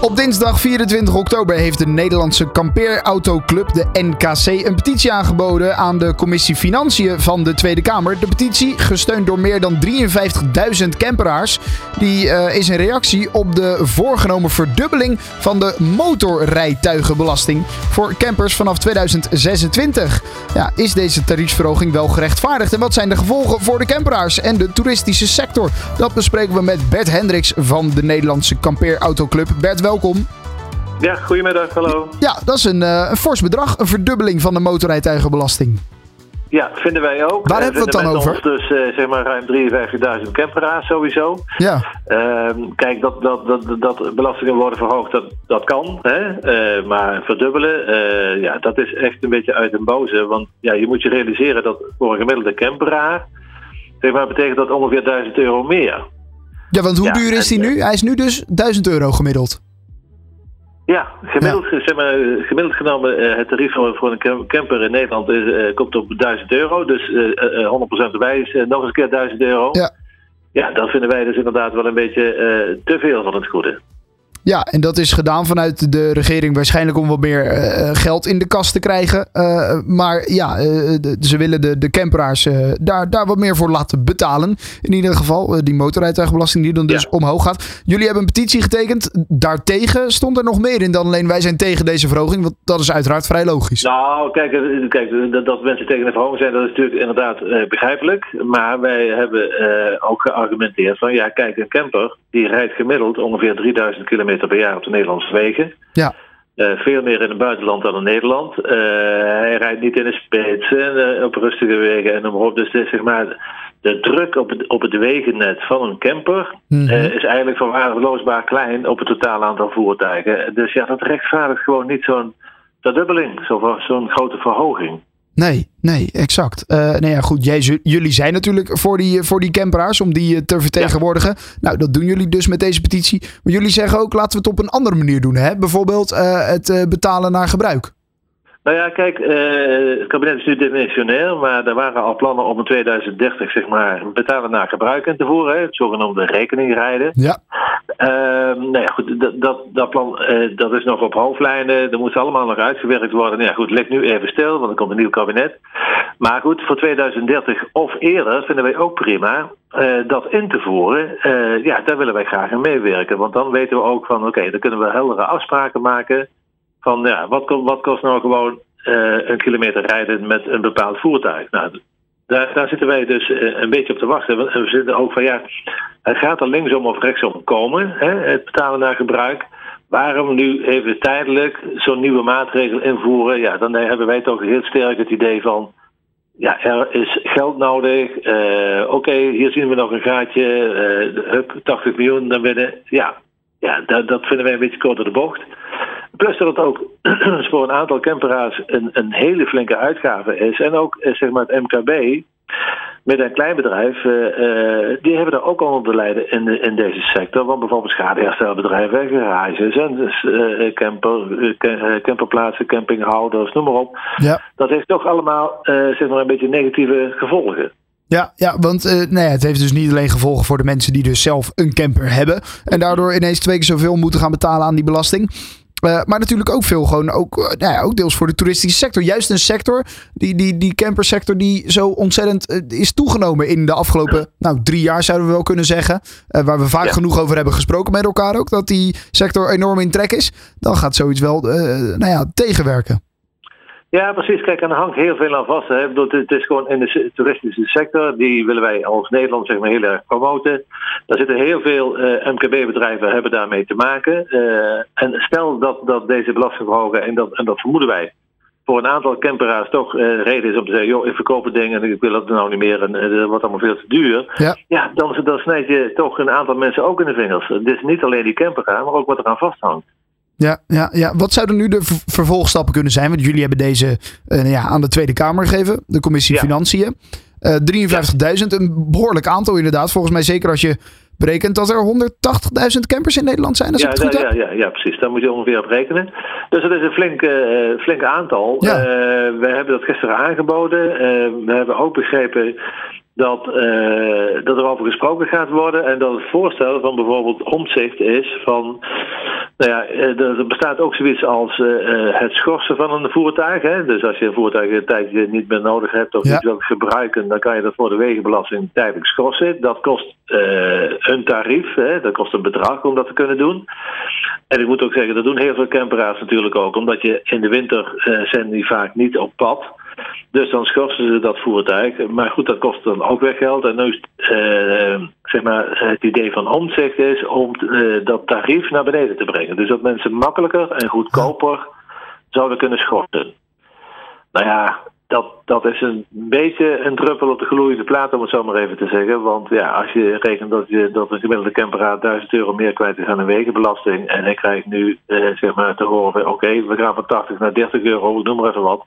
Op dinsdag 24 oktober heeft de Nederlandse kampeerautoclub, de NKC, een petitie aangeboden aan de commissie Financiën van de Tweede Kamer. De petitie, gesteund door meer dan 53.000 camperaars, die eh, is een reactie op de voorgenomen verdubbeling van de motorrijtuigenbelasting voor campers vanaf 2026. Ja, is deze tariefsverhoging wel gerechtvaardigd en wat zijn de gevolgen voor de camperaars en de toeristische sector? Dat bespreken we met Bert Hendricks van de Nederlandse kampeerautoclub. Bert, welkom. Ja, goedemiddag, hallo. Ja, dat is een, uh, een fors bedrag, een verdubbeling van de motorrijtuigenbelasting. Ja, vinden wij ook. Waar hebben we het dan over? Ons dus uh, zeg maar ruim 53.000 camperaars sowieso. Ja. Uh, kijk, dat, dat, dat, dat belastingen worden verhoogd, dat, dat kan. Hè? Maar verdubbelen, ja, dat is echt een beetje uit den boze. Want ja, je moet je realiseren dat voor een gemiddelde camperaar, zeg maar, betekent dat ongeveer 1000 euro meer. Ja, want hoe ja, duur is die nu? Hij is nu dus 1000 euro gemiddeld. Ja, gemiddeld, ja. Zeg maar, gemiddeld genomen uh, het tarief voor een camper in Nederland is, uh, komt op 1000 euro. Dus uh, 100% erbij is nog eens een keer 1000 euro. Ja. ja, dat vinden wij dus inderdaad wel een beetje te veel van het goede. Ja, en dat is gedaan vanuit de regering waarschijnlijk om wat meer uh, geld in de kast te krijgen. Uh, maar ja, de, ze willen de, de camperaars daar, daar wat meer voor laten betalen. In ieder geval, die motorrijtuigenbelasting die dan dus ja. omhoog gaat. Jullie hebben een petitie getekend. Daartegen stond er nog meer in dan alleen wij zijn tegen deze verhoging. Want dat is uiteraard vrij logisch. Nou, kijk, kijk dat, dat mensen tegen de verhoging zijn, dat is natuurlijk inderdaad begrijpelijk. Maar wij hebben ook geargumenteerd van ja, kijk, een camper die rijdt gemiddeld ongeveer 3000 kilometer per jaar op de Nederlandse wegen. Ja. Uh, veel meer in het buitenland dan in Nederland. Uh, hij rijdt niet in de spits en uh, op rustige wegen en op. Dus de, zeg maar, de druk op het, op het wegennet van een camper mm -hmm. is eigenlijk verwaarloosbaar klein op het totale aantal voertuigen. Dus ja, dat rechtvaardigt gewoon niet zo'n verdubbeling, zo'n zo grote verhoging. Nee, nee, exact. Uh, nou ja, goed, jij, jullie zijn natuurlijk voor die, voor die camperaars om die te vertegenwoordigen. Ja. Nou, dat doen jullie dus met deze petitie. Maar jullie zeggen ook, laten we het op een andere manier doen. Hè? Bijvoorbeeld uh, het uh, betalen naar gebruik. Nou ja, kijk, het kabinet is nu dimensionair, maar er waren al plannen om in 2030 zeg maar betalen naar gebruik in te voeren, hè, het zogenoemde rekeningrijden. Ja. Uh, nou goed, dat, dat, dat plan uh, dat is nog op hoofdlijnen, dat moet allemaal nog uitgewerkt worden. Nou ja, goed, ligt nu even stil, want er komt een nieuw kabinet. Maar goed, voor 2030 of eerder vinden wij ook prima uh, dat in te voeren. ja, daar willen wij graag aan meewerken, want dan weten we ook van, oké, dan kunnen we heldere afspraken maken van ja, wat, wat kost nou gewoon een kilometer rijden met een bepaald voertuig? Nou, daar, daar zitten wij dus uh, een beetje op te wachten. En we zitten ook van ja, het gaat er linksom of rechtsom komen, hè, het betalen naar gebruik. Waarom nu even tijdelijk zo'n nieuwe maatregel invoeren? Ja, dan hebben wij toch heel sterk het idee van. Ja, er is geld nodig. Uh, Oké, hier zien we nog een gaatje. Uh, hup, 80 miljoen naar binnen. Ja, ja dat, dat vinden wij een beetje kort door de bocht. Plus dat het ook voor een aantal camperaars een, een hele flinke uitgave is. En ook zeg maar het MKB met een klein bedrijf, uh, uh, die hebben er ook onder te lijden in, de, in deze sector. Want bijvoorbeeld schadeherstelbedrijven, garages en dus, uh, camper, camperplaatsen, campinghouders, noem maar op. Ja. Dat heeft toch allemaal zeg maar een beetje negatieve gevolgen. Ja, ja want uh, nou het heeft dus niet alleen gevolgen voor de mensen die dus zelf een camper hebben. En daardoor ineens twee keer zoveel moeten gaan betalen aan die belasting. Uh, maar natuurlijk ook veel gewoon, ook, uh, nou ja, ook deels voor de toeristische sector. Juist een sector, die, die, die campersector, die zo ontzettend uh, is toegenomen in de afgelopen nou, drie jaar, zouden we wel kunnen zeggen. waar we vaak ja. genoeg over hebben gesproken met elkaar ook, dat die sector enorm in trek is. Dan gaat zoiets wel nou ja, tegenwerken. Ja, precies. Kijk, en er hangt heel veel aan vast. Hè. Het is gewoon in de toeristische sector. Die willen wij als Nederland zeg maar, heel erg promoten. Daar zitten heel veel uh, MKB-bedrijven hebben daarmee te maken. Uh, en stel dat, dat deze belasting verhogen, en dat, en dat vermoeden wij, voor een aantal camperaars toch uh, reden is om te zeggen: joh, ik verkoop het ding en ik wil het nou niet meer en het wordt allemaal veel te duur. Ja, ja dan, dan snijd je toch een aantal mensen ook in de vingers. Het is niet alleen die camperaar, maar ook wat eraan vasthangt. Ja, ja, ja, wat zouden nu de vervolgstappen kunnen zijn? Want jullie hebben deze uh, ja, aan de Tweede Kamer gegeven, de Commissie ja. Financiën. Uh, 53.000, een behoorlijk aantal inderdaad. Volgens mij zeker als je berekent dat er 180.000 campers in Nederland zijn. Als ja, het goed ja, heb. ja, ja, ja, precies. Daar moet je ongeveer op rekenen. Dus dat is een flink, eh, flink aantal. Ja. Eh, we hebben dat gisteren aangeboden. Eh, we hebben ook begrepen dat, eh, dat er over gesproken gaat worden. En dat het voorstel van bijvoorbeeld omzicht is van. Nou ja, eh, er er bestaat ook zoiets als eh, eh, het schorsen van een voertuig. Hè? Dus als je een voertuig een tijdje niet meer nodig hebt of Ja. niet wilt gebruiken, dan kan je dat voor de wegenbelasting tijdelijk schorsen. Dat kost eh, een tarief, hè? dat kost een bedrag om dat te kunnen doen. En ik moet ook zeggen, dat doen heel veel camperaars natuurlijk ook, omdat je in de winter eh, zijn die vaak niet op pad. Dus dan schorsen ze dat voertuig. Maar goed, dat kost dan ook weer geld. En nu is het, eh, zeg maar, het idee van omzicht is om eh, dat tarief naar beneden te brengen. Dus dat mensen makkelijker en goedkoper zouden kunnen schorten. Nou ja, dat, dat is een beetje een druppel op de gloeiende plaat, om het zo maar even te zeggen. Want ja, als je rekent dat, je, dat een gemiddelde camperaar 1000 euro meer kwijt is aan een wegenbelasting. En hij krijgt nu eh, zeg maar te horen: van, oké, we gaan van 80 naar 30 euro, noem maar even wat.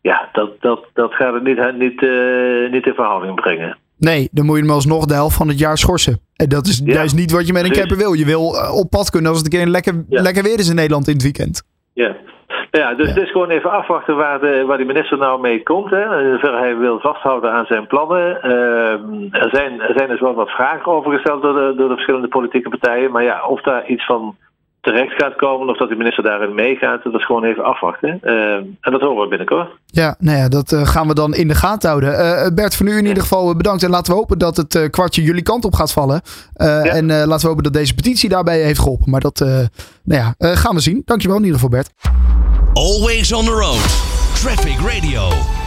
Ja, dat, dat, dat gaat het niet, niet, eh, niet in verhouding brengen. Nee, dan moet je hem alsnog de helft van het jaar schorsen. En dat is Ja, juist niet wat je met een camper wil. Je wil eh, op pad kunnen als het een keer lekker, Ja. lekker weer is in Nederland in het weekend. Ja. Ja, dus het is gewoon even afwachten waar, de, waar die minister nou mee komt. Hè. In hij wil vasthouden aan zijn plannen. Ehm, er, zijn, er zijn dus wel wat vragen over gesteld door de, door de verschillende politieke partijen. Maar ja, of daar iets van terecht gaat komen, of dat de minister daarin meegaat, dat is gewoon even afwachten. Ehm, en dat horen we binnenkort. Ja, nou ja, dat eh, gaan we dan in de gaten houden. Eh, Bert, voor nu in ieder geval bedankt. En laten we hopen dat het eh, kwartje jullie kant op gaat vallen. Eh, En eh, laten we hopen dat deze petitie daarbij heeft geholpen. Maar dat eh, nou ja, eh, gaan we zien. Dankjewel in ieder geval, Bert. Always on the road. Traffic Radio.